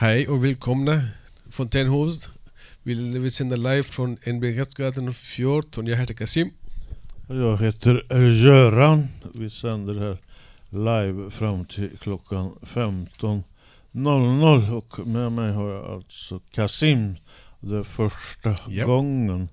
Hej och välkomna Fontänhus. Vi, vi sänder live från NB-gatan 14. Jag heter Kasim. Jag heter Göran. Vi sänder här live fram till klockan 15.00 och med mig har jag alltså Kasim. Det är första Japp. gången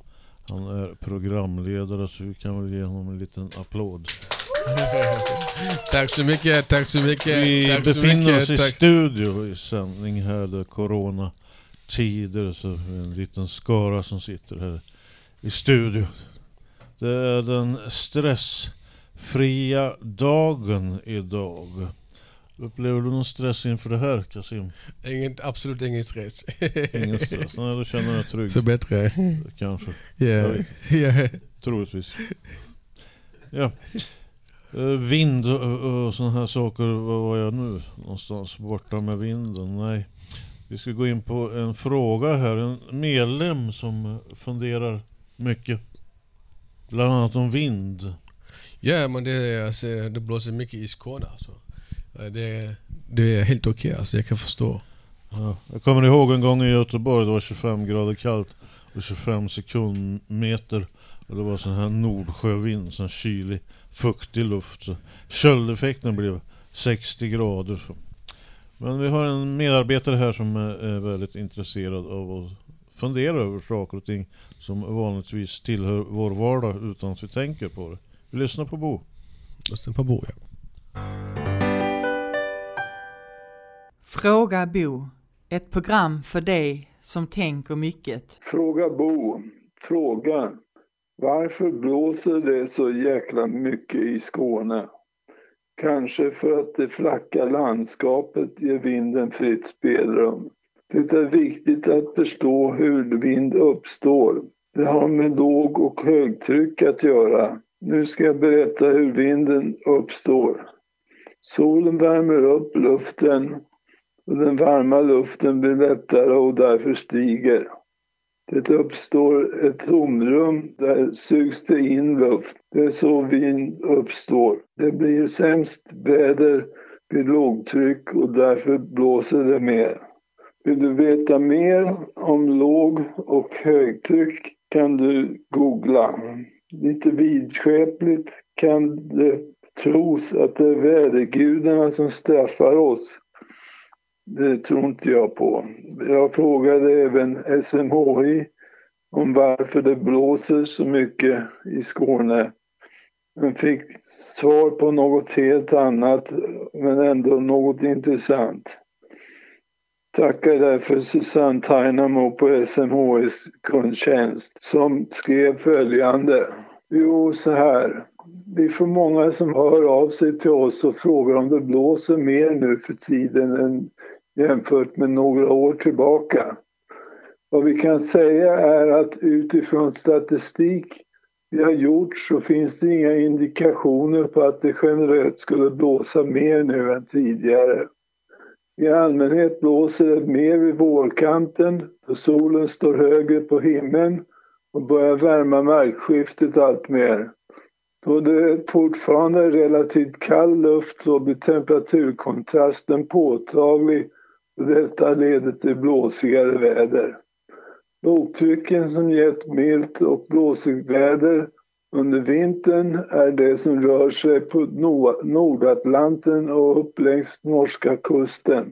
han är programledare så vi kan väl ge honom en liten applåd. tack så mycket, tack så mycket. Vi tack befinner mycket, oss i tack. studio i sändning här. Det är corona-tider så en liten skara som sitter här i studio. Det är den stressfria dagen idag. Upplever du någon stress inför det här Kasim? Ingen, absolut ingen stress. Ingen stress? Nej, då känner jag trygg. så bättre. Kanske. Ja, Jag ja. Troligtvis. Ja. Eh, Vind och, sådana här saker. Var var jag nu? Någonstans borta med vinden? Nej. Vi ska gå in på en fråga här. En medlem som funderar mycket. Bland annat om vind. ja, men det, är, alltså, det blåser mycket i Skåne. Alltså. Det, det är helt okej, alltså, jag kan förstå. Ja. Jag kommer ihåg en gång i Göteborg. Det var 25 grader kallt och 25 sekundmeter. Och det var sån här nordsjövind, sån kylig, fuktig luft. Så köldeffekten blev 60 grader. Så. Men vi har en medarbetare här som är, är väldigt intresserad av att fundera över saker och ting som vanligtvis tillhör vår vardag utan att vi tänker på det. Vi lyssnar på Bo. Lyssna på Bo, ja. Fråga Bo. Ett program för dig som tänker mycket. Fråga Bo. Fråga. Varför blåser det så jäkla mycket i Skåne? Kanske för att det flacka landskapet ger vinden fritt spelrum. Det är viktigt att förstå hur vind uppstår. Det har med låg och högtryck att göra. Nu ska jag berätta hur vinden uppstår. Solen värmer upp luften och den varma luften blir lättare och därför stiger. Det uppstår ett tomrum, där sugs det in luft. Det är så vind uppstår. Det blir sämst väder vid lågtryck och därför blåser det mer. Vill du veta mer om låg och högtryck kan du googla. Lite vidskepligt kan det tros att det är vädergudarna som straffar oss. Det tror inte jag på. Jag frågade även SMHI om varför det blåser så mycket i Skåne. Men fick svar på något helt annat, men ändå något intressant. Tackar därför Susanne Tainamo på SMHIs kundtjänst som skrev följande. Jo, så här. Vi får många som hör av sig till oss och frågar om det blåser mer nu för tiden än jämfört med några år tillbaka. Vad vi kan säga är att utifrån statistik vi har gjort så finns det inga indikationer på att det generellt skulle blåsa mer nu än tidigare. I allmänhet blåser det mer vid vårkanten då solen står högre på himlen och börjar värma markskiftet allt mer. Då det fortfarande är relativt kall luft så blir temperaturkontrasten påtaglig detta leder till blåsigare väder. Lågtrycken som gett milt och blåsigt väder under vintern är det som rör sig på Nordatlanten och upp längs norska kusten.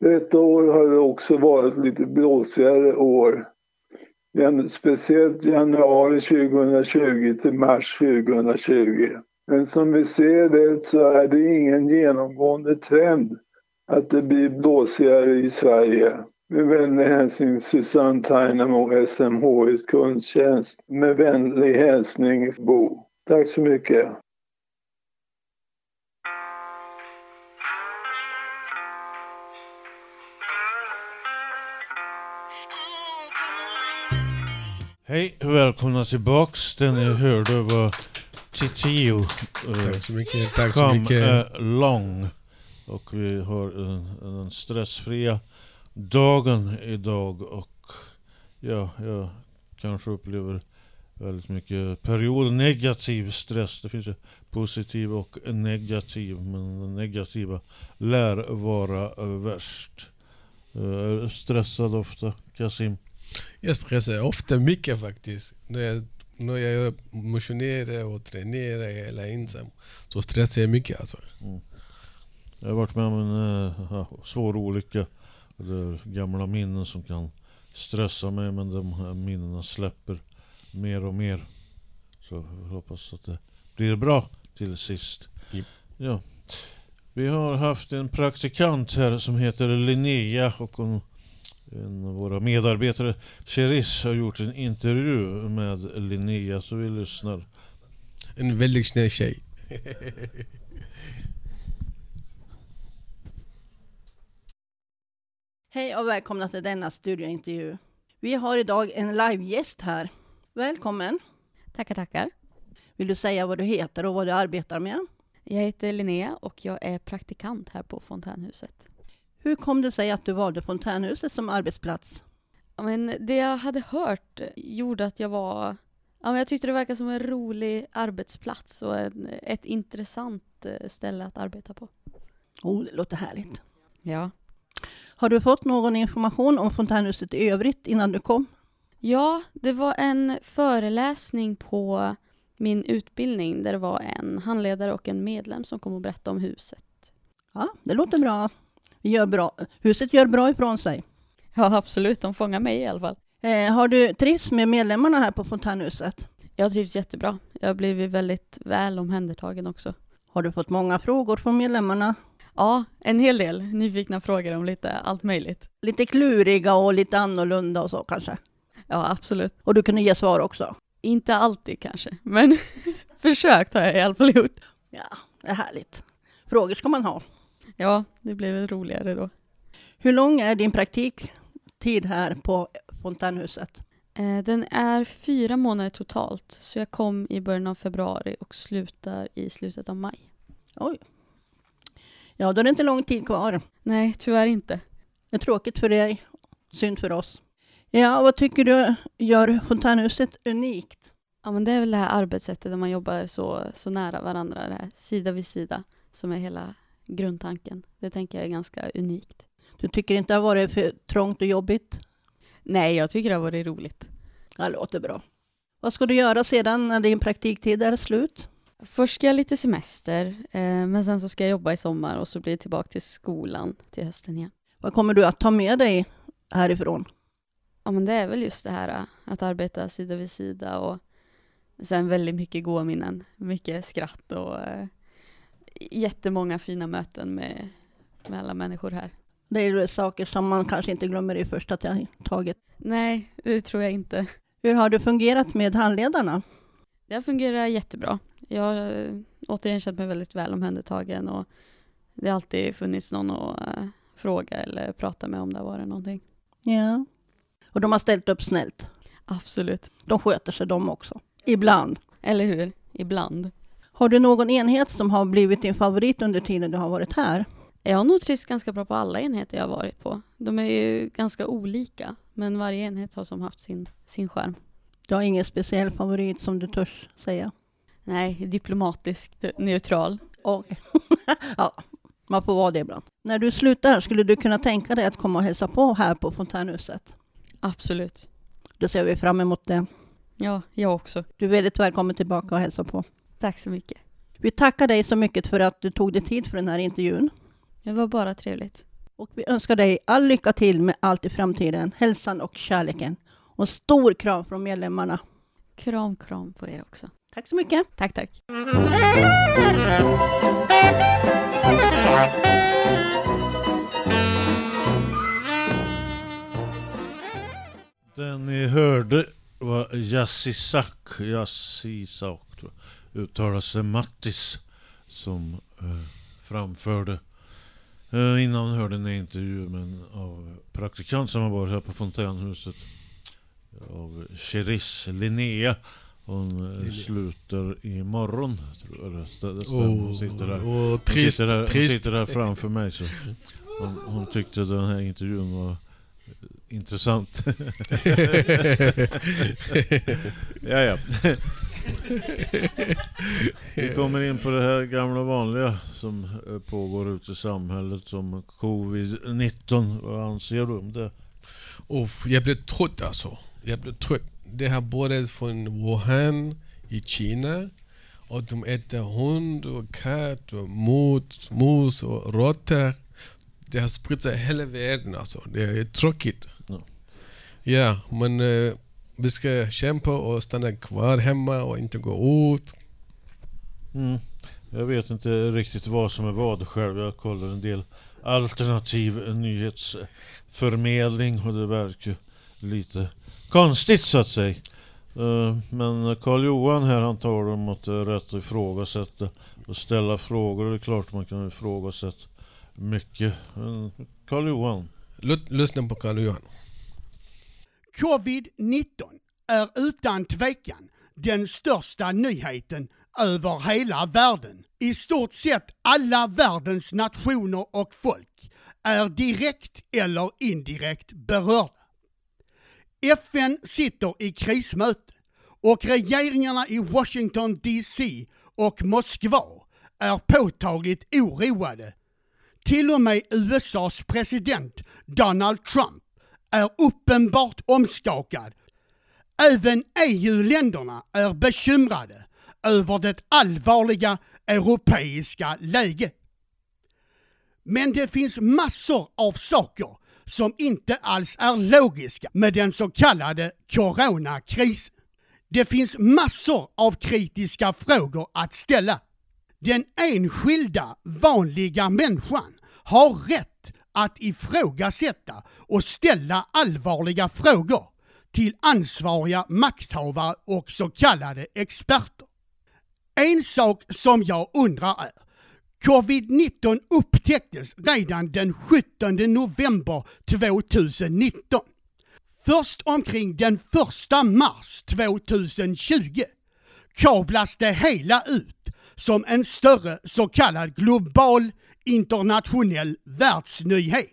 Detta år har det också varit lite blåsigare år. Speciellt januari 2020 till mars 2020. Men som vi ser det så är det ingen genomgående trend att det blir blåsigare i Sverige. Med vänlig hälsning Susanne Tainamo, SMHIs kundtjänst. Med vänlig hälsning Bo. Tack så mycket. Hej, välkomna tillbaks. Den ni hörde var Titio. eh, Tack så mycket. Tack så Come mycket. along. Och vi har den, stressfria dagen idag och ja, jag kanske upplever väldigt mycket period negativ stress. Det finns ju positiv och negativ men den negativa lär vara värst. Eh, Är du stressad ofta, Kasim? Jag stressar ofta mycket faktiskt. När jag, när jag motionerar och tränerar eller ensam så stressar jag mycket alltså. Jag har varit med om en eh, svår olycka. Det är gamla minnen som kan stressa mig men de här minnena släpper mer och mer. Så jag hoppas att det blir bra till sist. Japp. Ja. Vi har haft en praktikant här som heter Linnea och hon, en av våra medarbetare, Cheris, har gjort en intervju med Linnea så vi lyssnar. En väldigt snäll tjej. Hej och välkomna till denna studiointervju. Vi har idag en livegäst här. Välkommen. Tackar, tackar. Vill du säga vad du heter och vad du arbetar med? Jag heter Linnea och jag är praktikant här på Fontänhuset. Hur kom det sig att du valde Fontänhuset som arbetsplats? Ja, men det jag hade hört gjorde att jag var... Ja, men jag tyckte det verkade som en rolig arbetsplats och en, ett intressant eh, ställe att arbeta på. Oh, det låter härligt. Ja. Har du fått någon information om Fontänhuset i övrigt innan du kom? Ja, det var en föreläsning på min utbildning där det var en handledare och en medlem som kom och berättade om huset. Ja, det låter bra. Vi gör bra. Huset gör bra ifrån sig. Ja, absolut. De fångar mig i alla fall. Eh, har du trivs med medlemmarna här på Fontänhuset? Jag trivs jättebra. Jag har blivit väldigt väl omhändertagen också. Har du fått många frågor från medlemmarna? Ja, en hel del nyfikna frågor om lite allt möjligt. Lite kluriga och lite annorlunda och så kanske? Ja, absolut. Och du kunde ge svar också? Inte alltid kanske, men försökt har jag i alla fall gjort. Ja, det är härligt. Frågor ska man ha. Ja, det blev väl roligare då. Hur lång är din praktiktid här på Fontänhuset? Eh, Den är fyra månader totalt, så jag kom i början av februari och slutar i slutet av maj. Oj. Ja, då är det inte lång tid kvar. Nej, tyvärr inte. Det är tråkigt för dig, synd för oss. Ja, vad tycker du gör Fontänhuset unikt? Ja, men det är väl det här arbetssättet där man jobbar så, så nära varandra, det här sida vid sida, som är hela grundtanken. Det tänker jag är ganska unikt. Du tycker inte det har varit för trångt och jobbigt? Nej, jag tycker det har varit roligt. Det låter bra. Vad ska du göra sedan när din praktiktid är slut? Först ska jag lite semester, eh, men sen så ska jag jobba i sommar och så blir det tillbaka till skolan till hösten igen. Vad kommer du att ta med dig härifrån? Ja, men det är väl just det här eh, att arbeta sida vid sida och sen väldigt mycket goda minnen. Mycket skratt och eh, jättemånga fina möten med, med alla människor här. Det är ju saker som man kanske inte glömmer i första taget. Nej, det tror jag inte. Hur har det fungerat med handledarna? Det har fungerat jättebra. Jag har eh, återigen känt mig väldigt väl omhändertagen och det har alltid funnits någon att eh, fråga eller prata med om det har varit någonting. Ja. Och de har ställt upp snällt. Absolut. De sköter sig de också. Ibland. Eller hur? Ibland. Har du någon enhet som har blivit din favorit under tiden du har varit här? Jag har nog trivts ganska bra på alla enheter jag har varit på. De är ju ganska olika, men varje enhet har som haft sin, sin skärm. Du har ingen speciell favorit som du törs säga? Nej, diplomatiskt neutral. Okej. ja, man får vara det ibland. När du slutar, skulle du kunna tänka dig att komma och hälsa på här på Fontänhuset? Absolut. Då ser vi fram emot det. Ja, jag också. Du är väldigt välkommen tillbaka och hälsa på. Tack så mycket. Vi tackar dig så mycket för att du tog dig tid för den här intervjun. Det var bara trevligt. Och vi önskar dig all lycka till med allt i framtiden, hälsan och kärleken. Och stor kram från medlemmarna. Kram, kram på er också. Tack så mycket. Tack, tack. Den ni hörde var Yassisak, Yassisak tror jag, uttalas Mattis som eh, framförde. Eh, innan hörde ni en intervju med en av praktikant som har varit här på Fontänhuset. Av Cheris Linnea. Hon eh, slutar imorgon tror jag det stä- det stämmer. Hon sitter där. Hon trist, sitter, där, hon trist. sitter där framför mig så hon, hon tyckte den här intervjun var intressant. ja, ja. Vi kommer in på det här gamla vanliga som eh, pågår ute i samhället som covid-19. Vad anser du om det? Uff, jag blev trött alltså. Jag blev trött. Det har börjat från Wuhan i Kina och de äter hund och katt och mot, mus och råttor. Det har spritt sig hela världen alltså. Det är tråkigt. Ja. Ja, men eh, vi ska kämpa och stanna kvar hemma och inte gå ut. Mm. Jag vet inte riktigt vad som är vad själv. Jag kollar en del alternativ nyhetsförmedling och det verkar lite konstigt så att säga. Eh, Men Karl Johan här han talar om att det är rätt att ifrågasätta och ställa frågor. Det är klart man kan ifrågasätta mycket. Men Karl Johan. Ly- Lyssna på Carl Johan. Covid-19 är utan tvekan den största nyheten över hela världen. I stort sett alla världens nationer och folk är direkt eller indirekt berörda. FN sitter i krismöte och regeringarna i Washington DC och Moskva är påtagligt oroade. Till och med USAs president Donald Trump är uppenbart omskakad. Även EU-länderna är bekymrade över det allvarliga europeiska läget. Men det finns massor av saker som inte alls är logiska med den så kallade coronakrisen. Det finns massor av kritiska frågor att ställa. Den enskilda vanliga människan har rätt att ifrågasätta och ställa allvarliga frågor till ansvariga makthavare och så kallade experter. En sak som jag undrar är, covid-19 upptäcktes redan den 17 november 2019. Först omkring den 1 mars 2020 kablas det hela ut som en större så kallad global internationell världsnyhet.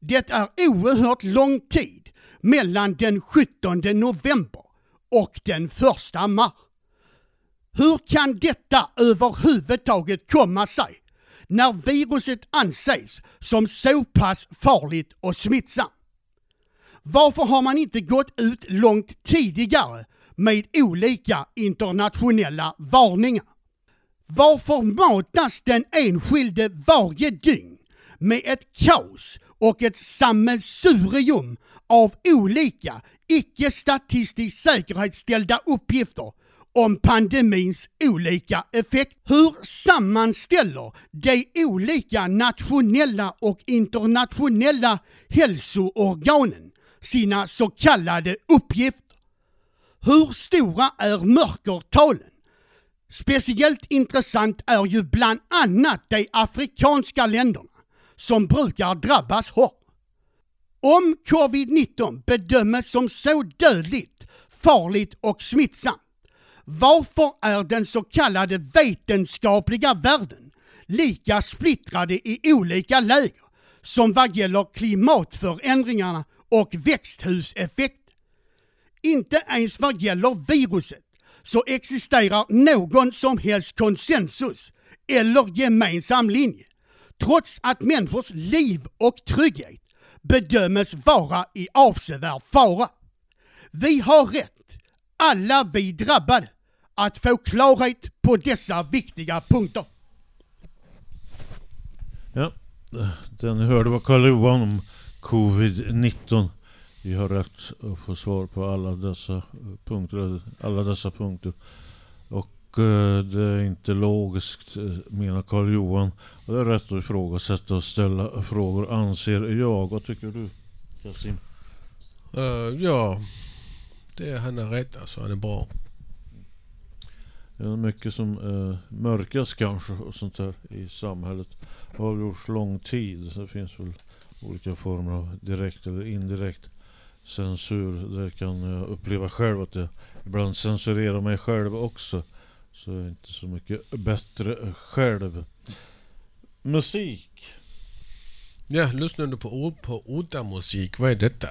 Det är oerhört lång tid mellan den 17 november och den 1 mars. Hur kan detta överhuvudtaget komma sig när viruset anses som så pass farligt och smittsamt? Varför har man inte gått ut långt tidigare med olika internationella varningar? Varför matas den enskilde varje dygn med ett kaos och ett sammelsurium av olika icke statistiskt säkerhetsställda uppgifter om pandemins olika effekt. Hur sammanställer de olika nationella och internationella hälsoorganen sina så kallade uppgifter? Hur stora är mörkertalen? Speciellt intressant är ju bland annat de afrikanska länderna som brukar drabbas hårt. Om covid-19 bedöms som så dödligt, farligt och smittsamt, varför är den så kallade vetenskapliga världen lika splittrade i olika läger som vad gäller klimatförändringarna och växthuseffekten? Inte ens vad gäller viruset så existerar någon som helst konsensus eller gemensam linje, trots att människors liv och trygghet bedömes vara i avsevärd fara. Vi har rätt, alla vi drabbade, att få klarhet på dessa viktiga punkter. Ja, den hörde var Karl Johan om covid-19. Vi har rätt att få svar på alla dessa punkter. Alla dessa punkter. Och eh, det är inte logiskt eh, menar Karl Johan. Och det är rätt att ifrågasätta och ställa frågor anser jag. Vad tycker du Kasim? Eh, ja, det, han har rätt alltså. Han är bra. Det är mycket som eh, mörkas kanske och sånt där i samhället. Det har gjorts lång tid. Så det finns väl olika former av direkt eller indirekt censur. Det kan jag uppleva själv att jag ibland censurerar mig själv också. Så jag är inte så mycket bättre själv. Musik. Ja, lyssnar du på, på udda musik? Vad är detta?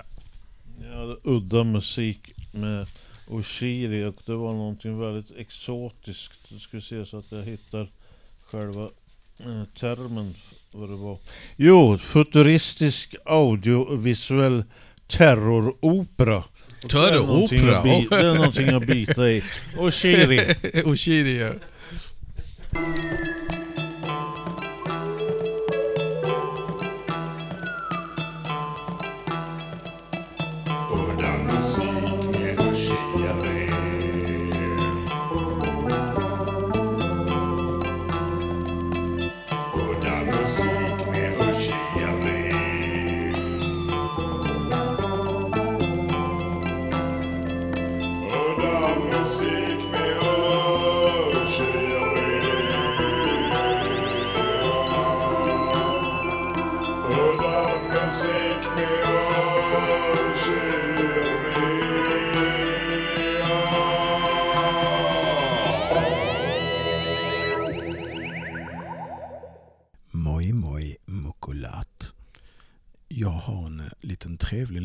Ja, udda musik med Oshiri och det var någonting väldigt exotiskt. Jag ska se så att jag hittar själva eh, termen vad det var. Jo, futuristisk audiovisuell terroropera. Terroropera? Det är någonting att bita i. Oshiri. Oshiri ja.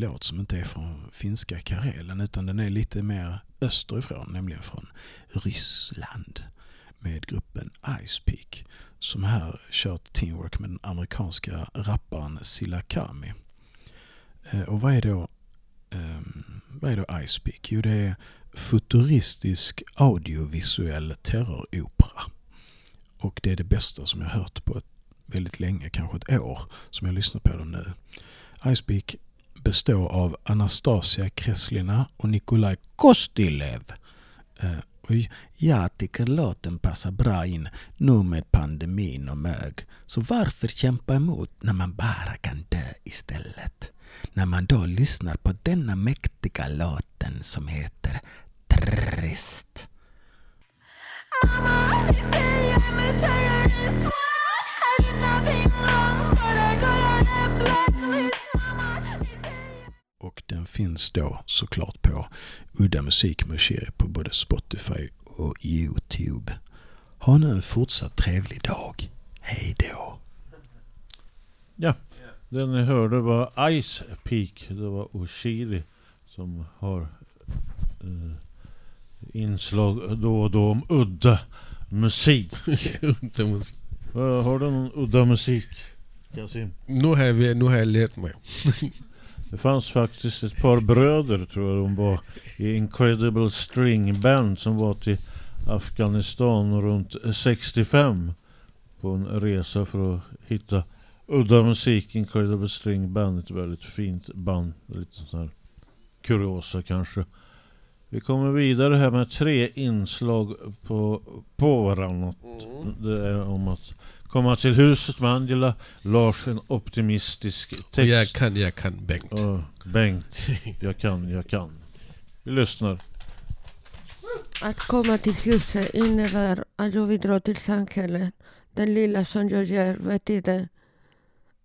Låt som inte är från finska Karelen utan den är lite mer österifrån, nämligen från Ryssland med gruppen Ice Peak som här kört teamwork med den amerikanska rapparen Silla Kami. Eh, och vad är då, ehm, vad är då Ice Peak? Jo, det är futuristisk audiovisuell terroropera. Och det är det bästa som jag hört på ett väldigt länge, kanske ett år, som jag lyssnar på dem nu. Icepeak består av Anastasia Kreslina och Nikolaj Kostilev. Eh, och jag tycker låten passar bra in nu med pandemin och mög. Så varför kämpa emot när man bara kan dö istället? När man då lyssnar på denna mäktiga låten som heter Trist. Och den finns då såklart på Udda Musik med Shiri på både Spotify och Youtube. Ha nu en fortsatt trevlig dag. Hej då! Ja, det ni hörde var Ice Peak. Det var Oshiri som har eh, inslag då och då om udda musik. Udda musik. Har du någon udda musik? Kasim? Nu har, vi, nu har jag lärt mig. Det fanns faktiskt ett par bröder tror jag de var i Incredible String Band som var till Afghanistan runt 65 på en resa för att hitta udda musik. Incredible String Band, ett väldigt fint band. Lite sån här kuriosa kanske. Vi kommer vidare här med tre inslag på, på varannat. Det är om att komma till huset med Angela, Lars en optimistisk Och jag text. kan, jag kan Bengt. Ja, Bengt, jag kan, jag kan. Vi lyssnar. Att komma till huset innebär att jag bidrar till samhället. Den lilla som jag gör betyder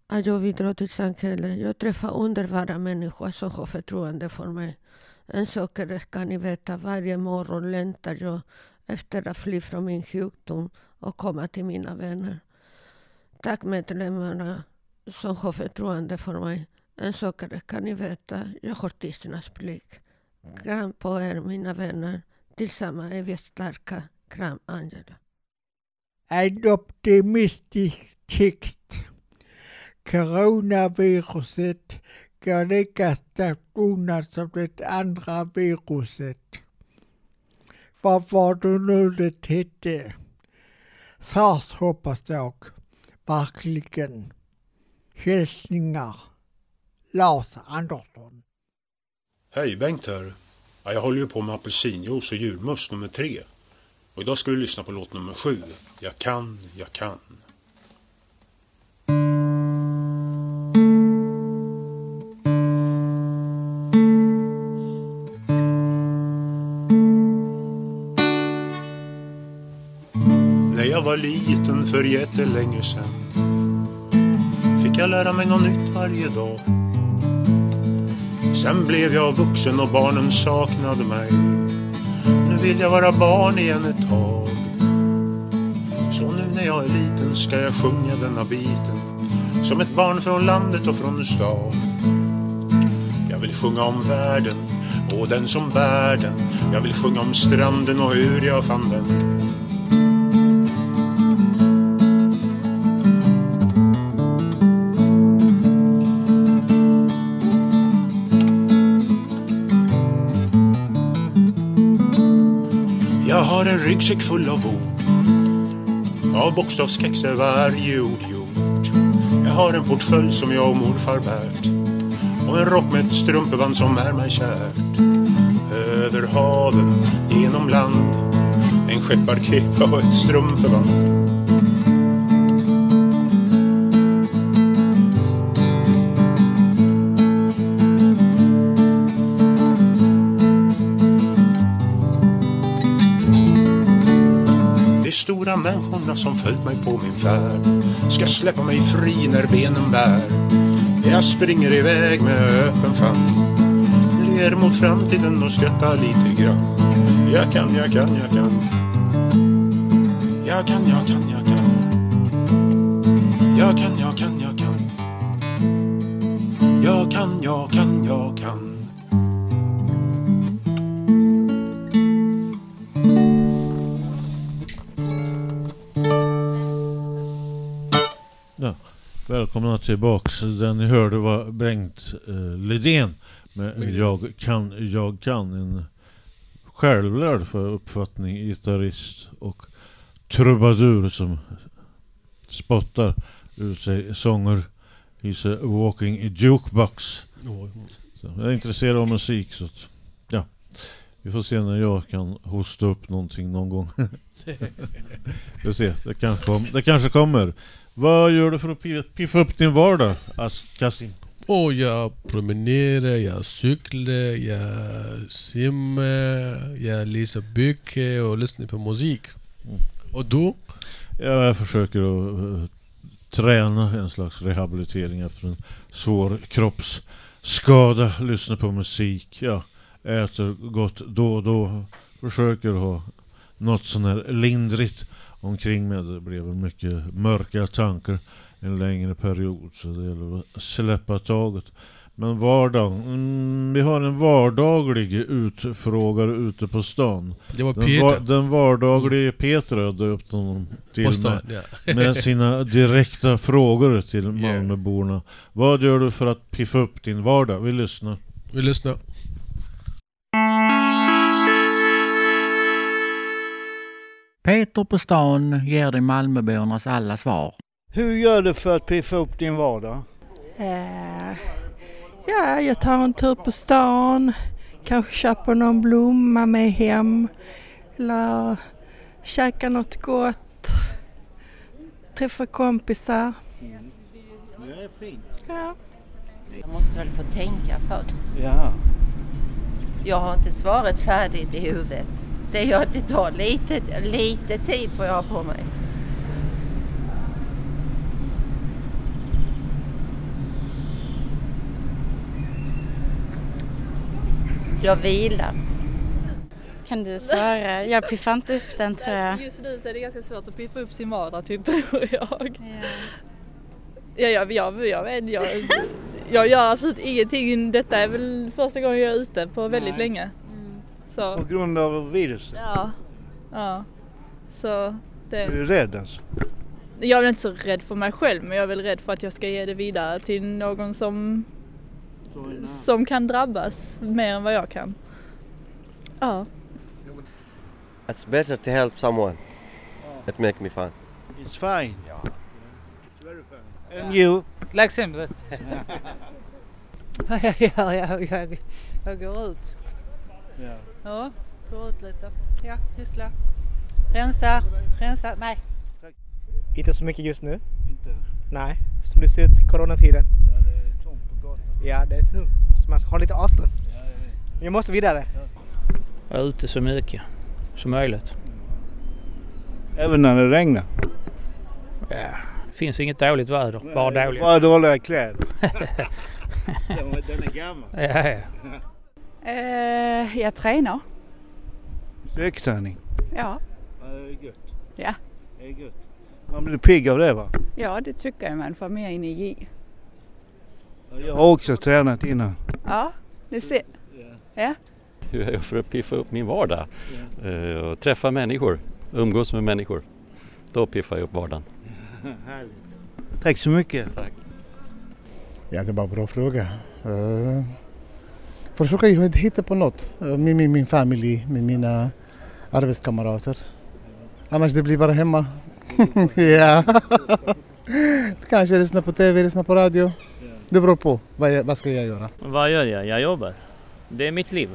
att jag bidrar till samhället. Jag träffar underbara människor som har förtroende för mig. En sak är det kan ni veta, varje morgon längtar jag efter att fly från min sjukdom och komma till mina vänner. Tack medlemmarna som har förtroende för mig. En sak kan ni veta, jag har tystnadsplikt. Kram på er mina vänner. Tillsammans är vi starka. Kram Angela. En optimistisk text. Coronaviruset går lika starkt undan som det andra viruset. Vad var det nu det hette? Sars hoppas jag. Verkligen. Hälsningar. Lars Andersson. Hej, Bengt här. Ja, jag håller ju på med apelsinjuice och julmust nummer tre. Och idag ska vi lyssna på låt nummer sju. Jag kan, jag kan. Var liten för jättelänge sen fick jag lära mig något nytt varje dag. Sen blev jag vuxen och barnen saknade mig. Nu vill jag vara barn igen ett tag. Så nu när jag är liten ska jag sjunga denna biten. Som ett barn från landet och från stan. Jag vill sjunga om världen och den som bär den. Jag vill sjunga om stranden och hur jag fann den. Ryggsäck full av ord. Av bokstavskex är varje ord gjort. Jag har en portfölj som jag och morfar bärt. Och en rock med ett strumpeband som är mig kärt. Över haven, genom land. En skepparkepa och ett strumpeband. De människorna som följt mig på min färd ska släppa mig fri när benen bär. Jag springer iväg med öppen famn. Ler mot framtiden och skrattar lite grann. Jag kan, jag kan. Jag kan, jag kan, jag kan. Jag kan, jag kan, jag kan. Jag kan, jag kan, jag kan. Välkomna tillbaks. Den ni hörde var Bengt eh, Lidén med Jag kan, jag kan. En självlärd för uppfattning gitarrist och trubadur som spottar ur sig sånger. He's a walking jukebox. Så jag är intresserad av musik så att, ja. Vi får se när jag kan hosta upp någonting någon gång. Vi får se, det kanske, kom, det kanske kommer. Vad gör du för att pi- piffa upp din vardag, As- Kasim? Och jag promenerar, jag cyklar, jag simmar, jag läser böcker och lyssnar på musik. Och du? Ja, jag försöker att eh, träna en slags rehabilitering efter en svår kroppsskada. Lyssna på musik, ja. Äter gott då och då. Försöker ha något sån här lindrigt omkring mig. Det blev mycket mörka tankar en längre period så det gäller att släppa taget. Men vardag, mm, vi har en vardaglig utfrågare ute på stan. Det var den, Peter. den vardaglige Peter jag döpt honom till stan, med, ja. med sina direkta frågor till Malmöborna. Vad gör du för att piffa upp din vardag? Vi lyssnar. Vi lyssnar. Peter på stan ger dig Malmöbornas alla svar. Hur gör du för att piffa upp din vardag? Eh, ja, jag tar en tur på stan, kanske köper någon blomma med hem, eller käkar något gott, träffar kompisar. Det är fint. Ja. Jag måste väl få tänka först. Ja. Jag har inte svaret färdigt i huvudet. Det gör det tar lite, lite tid får jag ha på mig. Jag vilar. Kan du svara? Jag piffar inte upp den tror jag. Just nu så är det ganska svårt att piffa upp sin vardag till, tror jag. Ja, jag, jag, jag, vet, jag, jag gör absolut ingenting. Detta är väl första gången jag är ute på väldigt Nej. länge. Så, På grund av viruset? ja. ja. Så Du är det, rädd alltså? jag är inte så rädd för mig själv men jag är väl rädd för att jag ska ge det vidare till någon som, som kan drabbas mer än vad jag kan. Ja. It's better to help someone. It make me fun. It's fine. It's very fine. And you? Like simple. Jag? Jag, jag, jag går ut. Ja. Ja, går ut lite. Ja, pyssla. Rensa, rensa. Nej. Inte så mycket just nu. Inte? Nej, som du ser ut coronatiden. Ja, det är tomt på gatan. Ja, det är tungt. Så man ska ha lite avstånd. Men jag måste vidare. Vara ute så mycket som möjligt. Även när det regnar? Ja, det finns inget dåligt väder, bara dåligt. Bara dåliga kläder. den, den är gammal. Ja, ja. Eh, jag tränar. Styrketräning? Ja. Ja, det är gött. Ja. Det är gött. Man blir pigg av det va? ja, det tycker jag man får mer energi. Jag har också tränat innan. Ja, det ser. Ja. hur jag gör för att piffa upp min vardag. Eh, och träffa människor, umgås med människor. Då piffar jag upp vardagen. Tack så mycket. Tack. Ja, det var en bra fråga. Försöka hitta på något uh, med min, min familj, med mina arbetskamrater. Annars det blir bara hemma. ja. Kanske lyssna på TV, lyssna på radio. Det beror på. Vad, jag, vad ska jag göra? Vad gör jag? Jag jobbar. Det är mitt liv.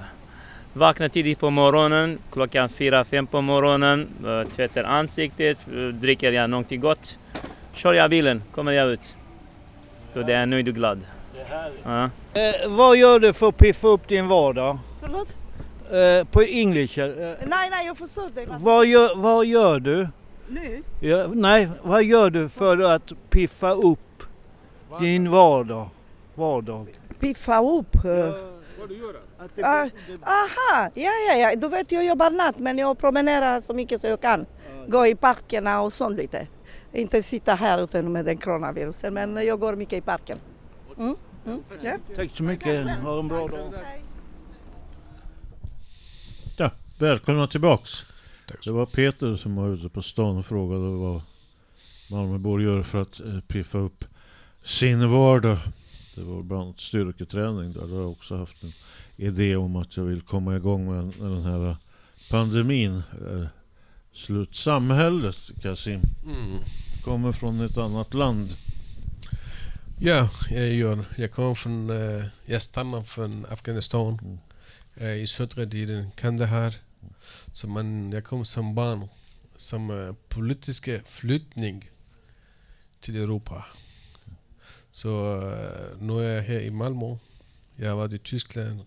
Vaknar tidigt på morgonen, klockan fyra fem på morgonen, eh, tvättar ansiktet, eh, dricker jag någonting gott. Kör jag bilen, kommer jag ut. Då det är jag nöjd och glad. Ja. Eh, vad gör du för att piffa upp din vardag? Förlåt? Eh, på engelska. Eh, Nej, nej, jag förstår dig. vad, gör, vad gör du? Nu? Ja, nej, vad gör du för att piffa upp din vardag? vardag? Piffa upp. Ah, aha, ja, ja, ja. Du vet jag jobbar natt men jag promenerar så mycket så jag kan. Gå i parkerna och sånt lite. Inte sitta här utan med den coronavirusen men jag går mycket i parken. Mm, mm, ja. Tack så mycket. Ha en bra dag. Ja, välkomna tillbaks. Det var Peter som var ute på stan och frågade vad Malmöbor gör för att eh, piffa upp sin vardag. Det var bland annat styrketräning där. Har jag också haft en idé om att jag vill komma igång med den här pandemin är slut. Samhället, Kasim, Mm. kommer från ett annat land. Ja, jag gör. Jag kommer från, eh, jag stammar från Afghanistan. Eh, I södra delen, Kandahar. Så man, jag kom som barn som eh, politiska flyttning till Europa. Så nu är jag här i Malmö. Jag har varit i Tyskland,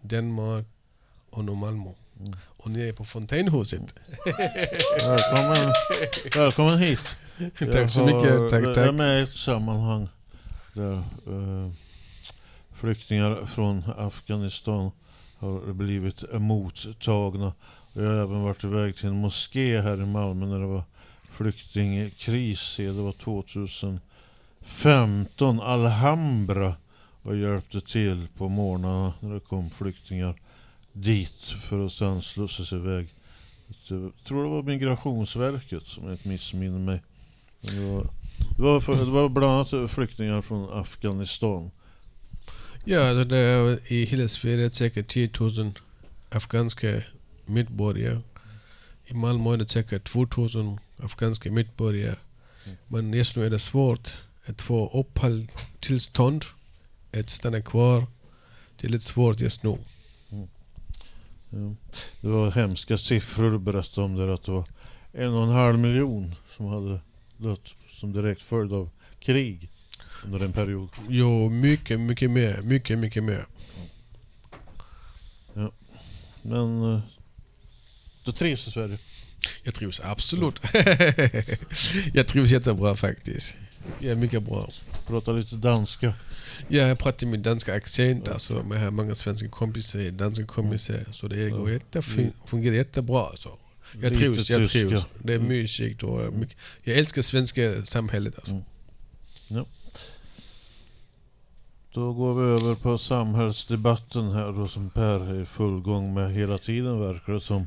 Danmark och nu Malmö. Och ni är på Fontänhuset. Välkommen, välkommen hit. Tack så mycket. har- Tack, Jag tack. är med i ett sammanhang där eh, flyktingar från Afghanistan har blivit mottagna. Jag har även varit iväg till en moské här i Malmö när det var flyktingkris. Det var 2015. Alhambra och hjälpte till på morgnarna när det kom flyktingar dit för att sedan slussas iväg. Jag tror det var Migrationsverket som jag inte missminner mig. Det var, för, det var bland annat flyktingar från Afghanistan. Ja, alltså det är i hela Sverige säkert 10 000 afghanska medborgare. I Malmö är det säkert 2 000 afghanska medborgare. Men just nu är det svårt att få uppehållstillstånd att stanna kvar. Det är lite svårt just nu. Ja. Det var hemska siffror du berättade om där att det var en och en halv miljon som hade dött som direkt följd av krig under en period. Jo, mycket, mycket mer. Mycket, mycket mer. Ja. Men eh, du trivs i Sverige? Jag trivs absolut. jag trivs jättebra faktiskt. Jag är mycket bra. Prata lite danska. Ja, jag pratar med danska accent. Alltså, men jag har många svenska kompisar, danska kompisar. Så det går jättefint, fungerar jättebra. Alltså. Jag Lite trivs, jag tyska. trivs. Det är Mm. mysigt och mycket. Jag älskar svenska samhället. Alltså. Ja. Då går vi över på samhällsdebatten här då som Per är i full gång med hela tiden verkar det som.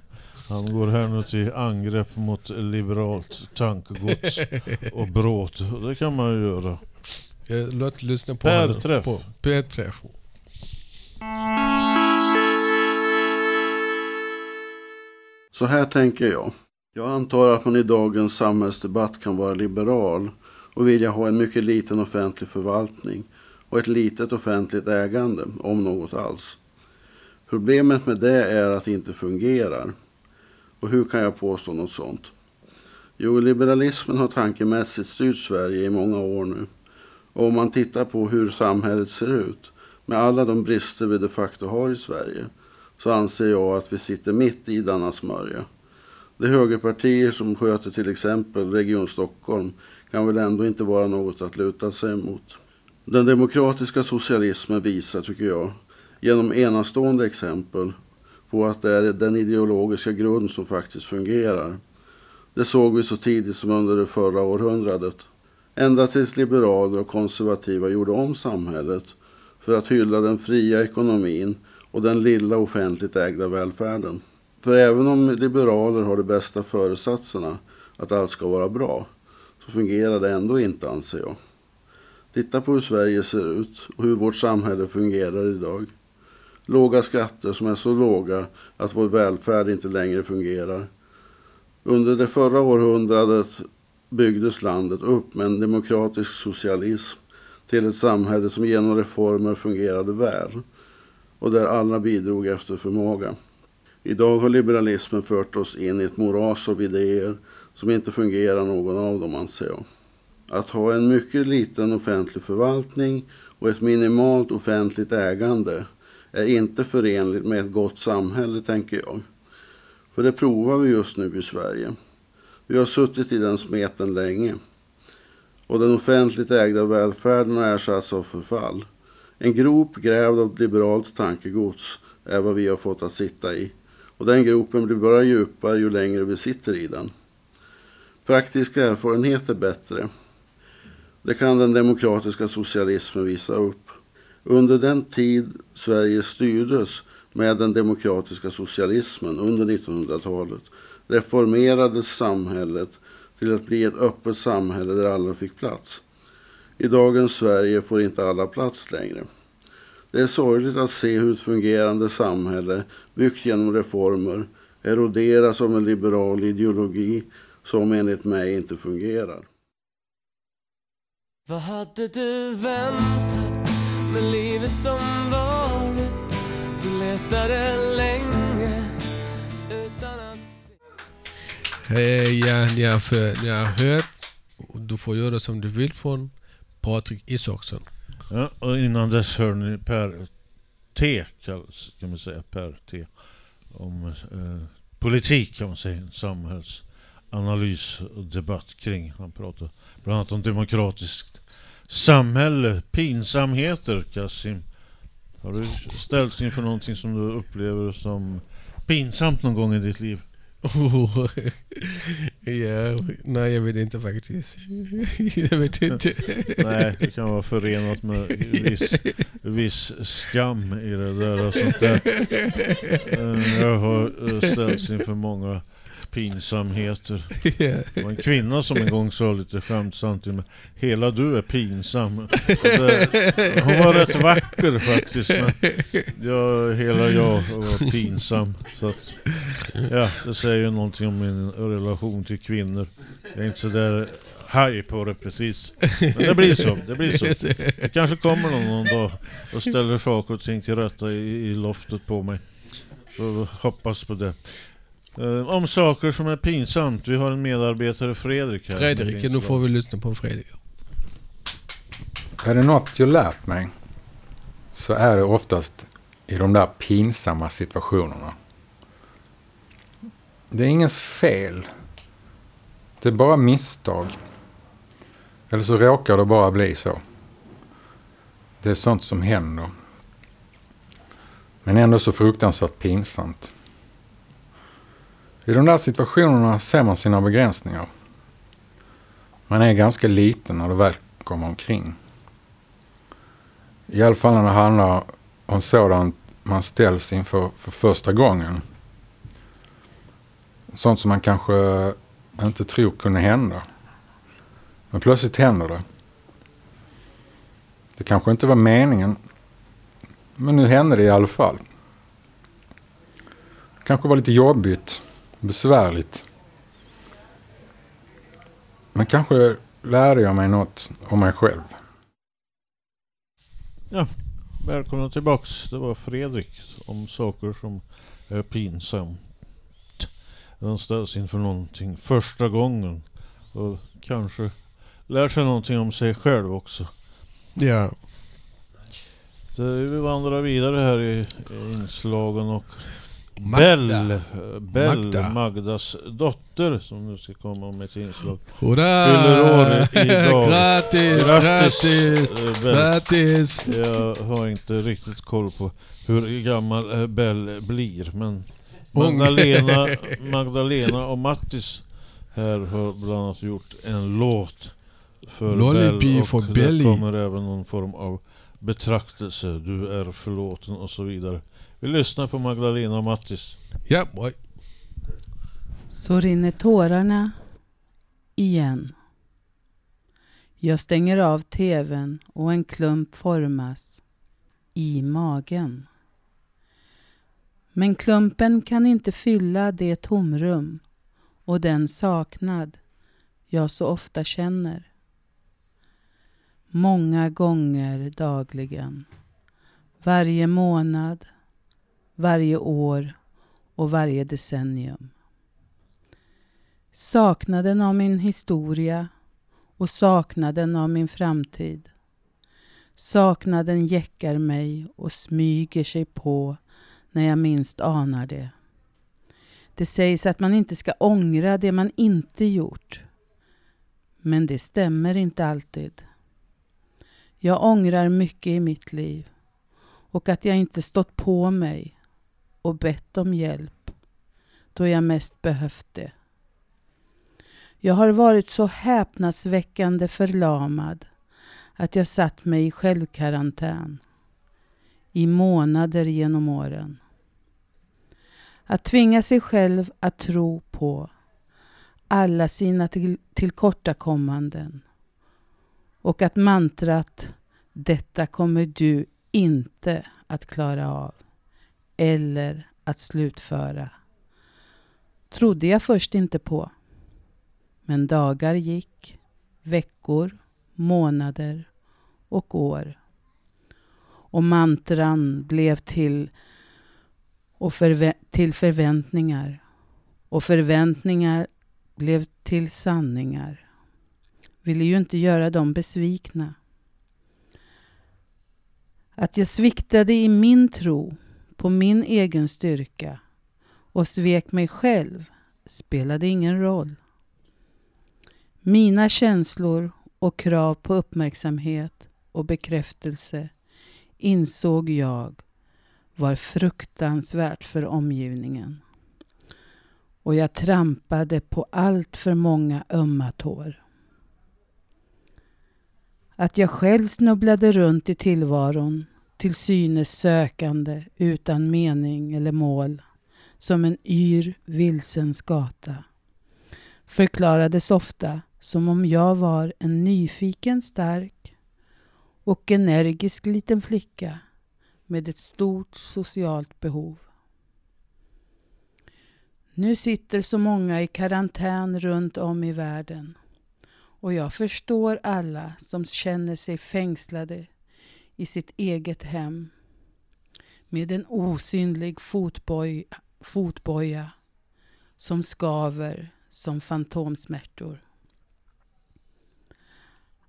Han går här nu till angrepp mot liberalt tankegods och bråt. Det kan man ju göra. Jag låt lyssna på Per honom. träff. På, per träff. Så här tänker jag. Jag antar att man i dagens samhällsdebatt kan vara liberal och vilja ha en mycket liten offentlig förvaltning och ett litet offentligt ägande, om något alls. Problemet med det är att det inte fungerar. Och hur kan jag påstå något sånt? Jo, liberalismen har tankemässigt styrt Sverige i många år nu. Och om man tittar på hur samhället ser ut, med alla de brister vi de facto har i Sverige, så anser jag att vi sitter mitt i denna smörja. De högerpartier som sköter till exempel Region Stockholm kan väl ändå inte vara något att luta sig emot. Den demokratiska socialismen visar, tycker jag, genom enastående exempel på att det är den ideologiska grund som faktiskt fungerar. Det såg vi så tidigt som under det förra århundradet. Ända tills liberaler och konservativa gjorde om samhället för att hylla den fria ekonomin och den lilla offentligt ägda välfärden. För även om liberaler har de bästa föresatserna att allt ska vara bra så fungerar det ändå inte anser jag. Titta på hur Sverige ser ut och hur vårt samhälle fungerar idag. Låga skatter som är så låga att vår välfärd inte längre fungerar. Under det förra århundradet byggdes landet upp med en demokratisk socialism till ett samhälle som genom reformer fungerade väl och där alla bidrog efter förmåga. Idag har liberalismen fört oss in i ett moras av idéer som inte fungerar någon av dem anser jag. Att ha en mycket liten offentlig förvaltning och ett minimalt offentligt ägande är inte förenligt med ett gott samhälle tänker jag. För det provar vi just nu i Sverige. Vi har suttit i den smeten länge. Och den offentligt ägda välfärden har ersatts av förfall. En grop grävd av liberalt tankegods är vad vi har fått att sitta i. Och den gropen blir bara djupare ju längre vi sitter i den. Praktisk erfarenhet är bättre. Det kan den demokratiska socialismen visa upp. Under den tid Sverige styrdes med den demokratiska socialismen under 1900-talet reformerades samhället till att bli ett öppet samhälle där alla fick plats. I dagens Sverige får inte alla plats längre. Det är sorgligt att se hur ett fungerande samhälle byggt genom reformer eroderas av en liberal ideologi som enligt mig inte fungerar. Vad hade du väntat med livet som varit? Du letade länge utan att Hej, ja, ni har, för, ni har hört. Du får göra som du vill från Patrik Isaksson. Ja, och innan dess hör ni Per T, kan man säga, Per T. Om eh, politik kan man säga, samhällsanalys och debatt kring. Han pratar bland annat om demokratiskt samhälle, pinsamheter, Kassim. Har du ställts inför någonting som du upplever som pinsamt någon gång i ditt liv? Oh, ja, nej jag vet inte faktiskt. jag vet inte. Nej, det kan vara förenat med viss, viss skam i det där. och Sånt där. Eh, Jag har eh, ställts inför många pinsamheter. Det var en kvinna som en gång sa lite skämtsamt till mig Hela du är pinsam. Det, hon var rätt vacker faktiskt men jag, hela jag var pinsam. Så att, ja, det säger ju någonting om min relation till kvinnor. Jag är inte så där haj på det precis. Men det blir så. Det blir så. Det kanske kommer någon, någon dag och ställer saker och ting till rätta i, i loftet på mig. Så hoppas på det. Eh, om saker som är pinsamt. Vi har en medarbetare, Fredrik här. Fredrik, nu får vi lyssna på Fredrik. Är det något jag lärt mig så är det oftast i de där pinsamma situationerna. Det är ingens fel. Det är bara misstag. Eller så råkar det bara bli så. Det är sånt som händer. Men ändå så fruktansvärt pinsamt. I de där situationerna ser man sina begränsningar. Man är ganska liten när det väl kommer omkring. I alla fall när det handlar om sådant man ställs inför för första gången. Sånt som man kanske inte tror kunde hända. Men plötsligt händer det. Det kanske inte var meningen. Men nu hände det i alla fall. Det kanske var lite jobbigt, besvärligt. Men kanske lärde jag mig något om mig själv. Ja, välkomna tillbaks. Det var Fredrik om saker som är pinsamt. Den ställs inför någonting första gången och kanske lär sig någonting om sig själv också. Ja. Så vi vandrar vidare här i, i inslagen och. Bell, Bell Magda. Magdas dotter som nu ska komma med ett inslag. Hurra! Fyller år idag. Grattis, grattis, eh, grattis. Jag har inte riktigt koll på hur gammal eh, Bell blir men. Magdalena, Magdalena och Mattis här har bland annat gjort en låt för Lollipi Bell och det kommer även någon form av betraktelse. Du är förlåten och så vidare. Vi lyssnar på Magdalena och Mattis. Ja, boy. Så rinner tårarna igen. Jag stänger av tvn och en klump formas i magen. Men klumpen kan inte fylla det tomrum och den saknad jag så ofta känner. Många gånger dagligen. Varje månad, varje år och varje decennium. Saknaden av min historia och saknaden av min framtid. Saknaden jäckar mig och smyger sig på när jag minst anar det. Det sägs att man inte ska ångra det man inte gjort. Men det stämmer inte alltid. Jag ångrar mycket i mitt liv och att jag inte stått på mig och bett om hjälp då jag mest behövt det. Jag har varit så häpnadsväckande förlamad att jag satt mig i självkarantän i månader genom åren. Att tvinga sig själv att tro på alla sina till tillkortakommanden och att mantrat detta kommer du inte att klara av eller att slutföra trodde jag först inte på. Men dagar gick, veckor, månader och år. Och mantran blev till, och förvä- till förväntningar. Och förväntningar blev till sanningar. Ville ju inte göra dem besvikna. Att jag sviktade i min tro på min egen styrka och svek mig själv spelade ingen roll. Mina känslor och krav på uppmärksamhet och bekräftelse insåg jag var fruktansvärt för omgivningen. Och jag trampade på allt för många ömma tår. Att jag själv snubblade runt i tillvaron till synes sökande utan mening eller mål som en yr vilsen skata förklarades ofta som om jag var en nyfiken, stark och energisk liten flicka med ett stort socialt behov. Nu sitter så många i karantän runt om i världen och jag förstår alla som känner sig fängslade i sitt eget hem med en osynlig fotboj, fotboja som skaver som fantomsmärtor.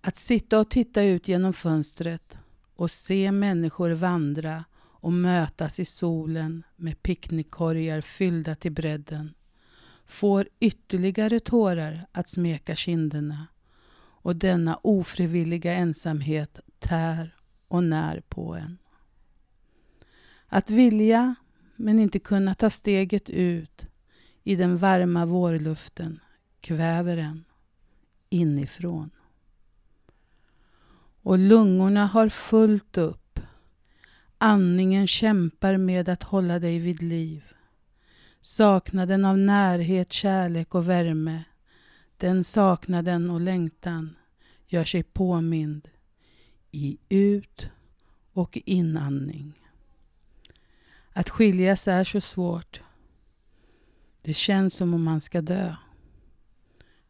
Att sitta och titta ut genom fönstret och se människor vandra och mötas i solen med picknickkorgar fyllda till bredden får ytterligare tårar att smeka kinderna och denna ofrivilliga ensamhet tär och när på en. Att vilja men inte kunna ta steget ut i den varma vårluften kväver en inifrån. Och lungorna har fullt upp. Andningen kämpar med att hålla dig vid liv. Saknaden av närhet, kärlek och värme. Den saknaden och längtan gör sig påmind i ut och inandning. Att skiljas är så svårt. Det känns som om man ska dö.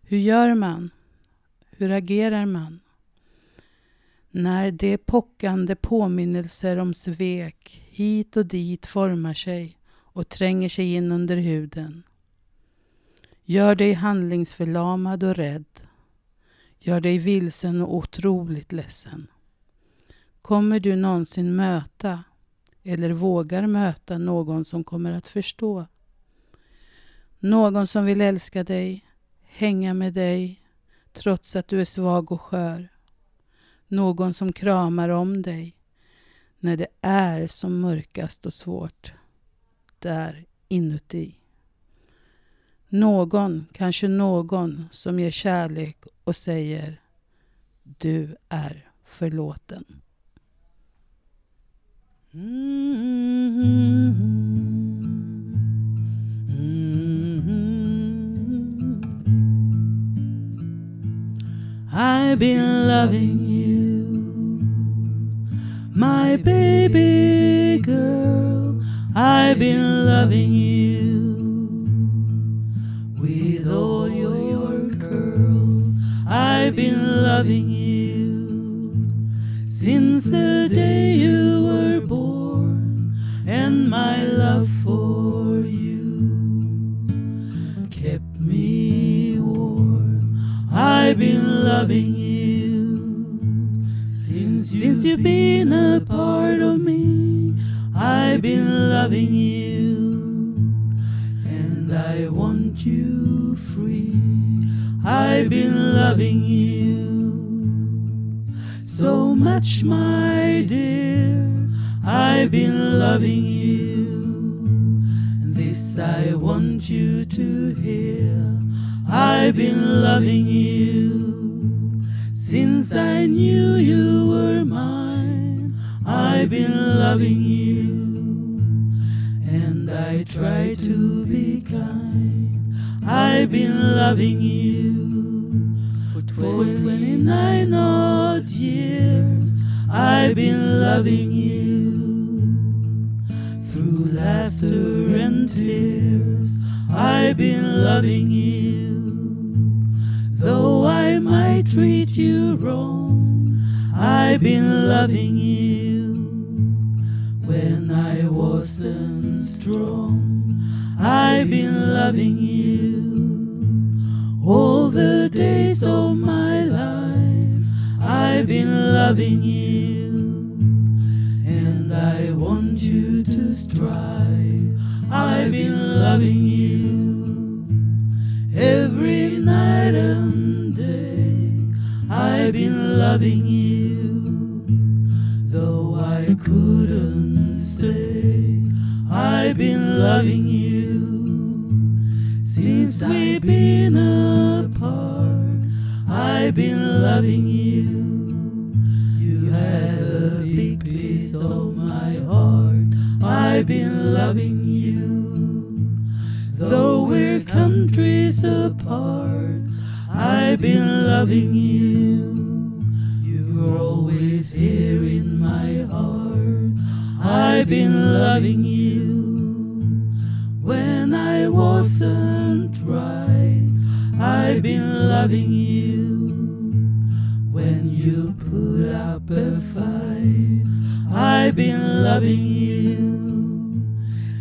Hur gör man? Hur agerar man? När de pockande påminnelser om svek hit och dit formar sig och tränger sig in under huden. Gör dig handlingsförlamad och rädd. Gör dig vilsen och otroligt ledsen. Kommer du någonsin möta eller vågar möta någon som kommer att förstå? Någon som vill älska dig, hänga med dig trots att du är svag och skör. Någon som kramar om dig när det är som mörkast och svårt där inuti. Någon, kanske någon, som ger kärlek och säger Du är förlåten. Mm. I've been loving you, my baby girl. I've been loving you with all your curls. I've been loving you since the day you were born, and my love for you kept me warm. I've been loving you since since you've been a part of me. I've been loving you, and I want you free. I've been loving you so much, my dear. I've been loving you. This I want you to hear. I've been loving you since I knew you were mine. I've been loving you, and I try to be kind. I've been loving you for 29 odd years. I've been loving you through laughter and tears. I've been loving you, though I might treat you wrong. I've been loving you when I wasn't strong. I've been loving you all the days of my life. I've been loving you, been loving you every night and day. I've been loving you, though I couldn't stay. I've been loving you since we've been apart. I've been loving you. You have a big piece of my heart. I've been loving I've been loving you. You're always here in my heart. I've been loving you. When I wasn't right, I've been loving you. When you put up a fight, I've been loving you.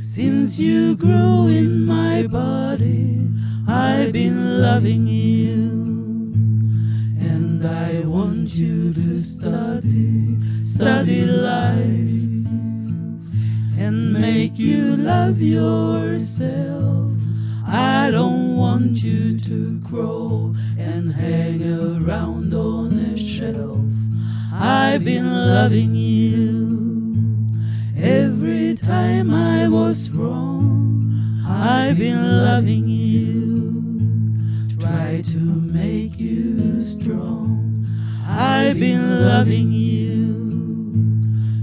Since you grew in my body, I've been loving you. I want you to study, study life, and make you love yourself. I don't want you to grow and hang around on a shelf. I've been loving you. Every time I was wrong, I've been loving you. Make you strong. I've been loving you.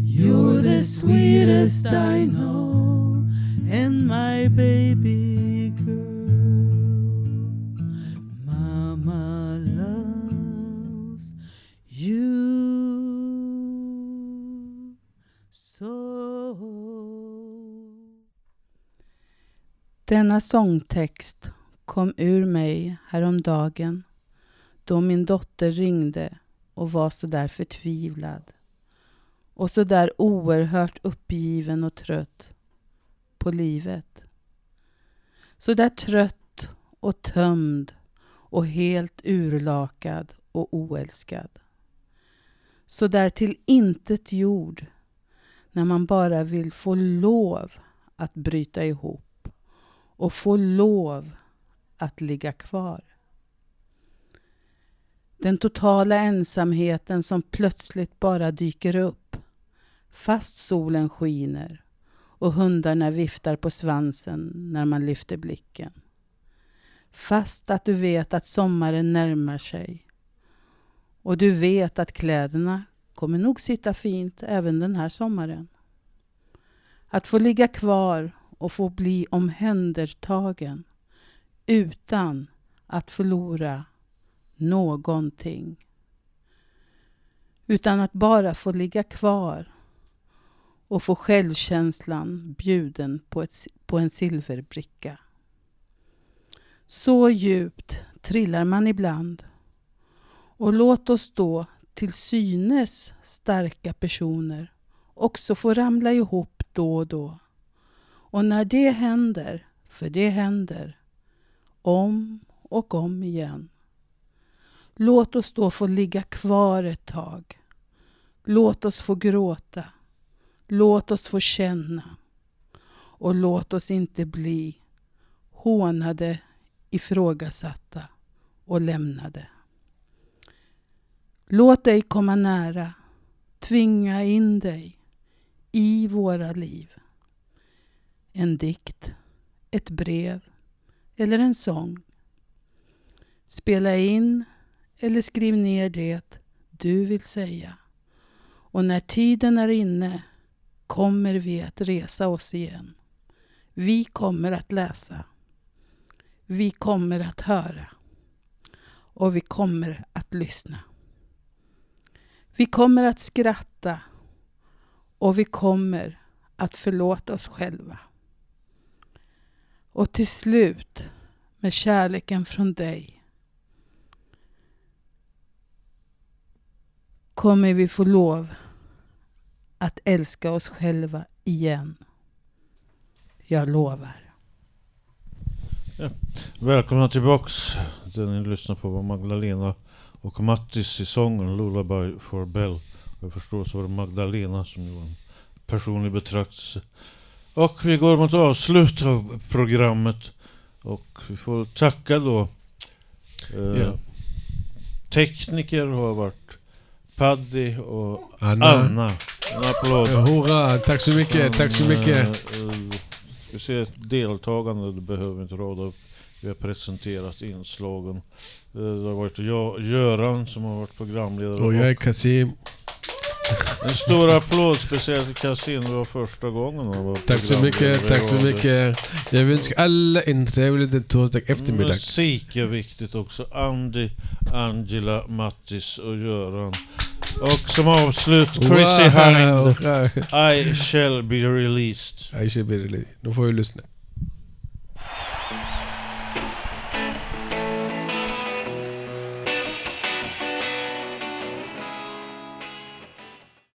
You're the sweetest I know, and my baby girl. Mama loves you so. Denna sångtext kom ur mig häromdagen då min dotter ringde och var så där förtvivlad och så där oerhört uppgiven och trött på livet. Så där trött och tömd och helt urlakad och oälskad. Så där till intet jord när man bara vill få lov att bryta ihop och få lov att ligga kvar. Den totala ensamheten som plötsligt bara dyker upp fast solen skiner och hundarna viftar på svansen när man lyfter blicken. Fast att du vet att sommaren närmar sig och du vet att kläderna kommer nog sitta fint även den här sommaren. Att få ligga kvar och få bli omhändertagen utan att förlora någonting. Utan att bara få ligga kvar och få självkänslan bjuden på, ett, på en silverbricka. Så djupt trillar man ibland. Och låt oss då till synes starka personer också få ramla ihop då och då. Och när det händer, för det händer, om och om igen. Låt oss då få ligga kvar ett tag. Låt oss få gråta. Låt oss få känna. Och låt oss inte bli hånade, ifrågasatta och lämnade. Låt dig komma nära. Tvinga in dig i våra liv. En dikt, ett brev eller en sång. Spela in eller skriv ner det du vill säga. Och när tiden är inne kommer vi att resa oss igen. Vi kommer att läsa. Vi kommer att höra. Och vi kommer att lyssna. Vi kommer att skratta och vi kommer att förlåta oss själva. Och till slut, med kärleken från dig, kommer vi få lov att älska oss själva igen. Jag lovar. Ja. Välkomna tillbaks. Det ni lyssnar på var Magdalena och Mattis i sången Lullaby for Bell. Jag förstår så var det Magdalena som gjorde en personlig betraktelse. Och vi går mot avslut av programmet. Och vi får tacka då. Eh, Ja. Tekniker har varit Paddy och Anna. Anna. En applåd. Hurra, tack så mycket, tack så mycket. Eh, eh, Ska se, deltagande, det behöver inte rada upp. Vi har presenterat inslagen. Eh, Det har varit jag, Göran som har varit programledare. Och jag är Kasim. En stor applåd speciellt till Kasim, det var första gången han var Tack så mycket, tack så mycket. Jag önskar alla en trevlig torsdag eftermiddag. Musik är viktigt också. Andy, Angela, Mattis och Göran. Och som avslut, Chrissy Wow. Hind. I shall be released. I shall be released. Nu får vi lyssna.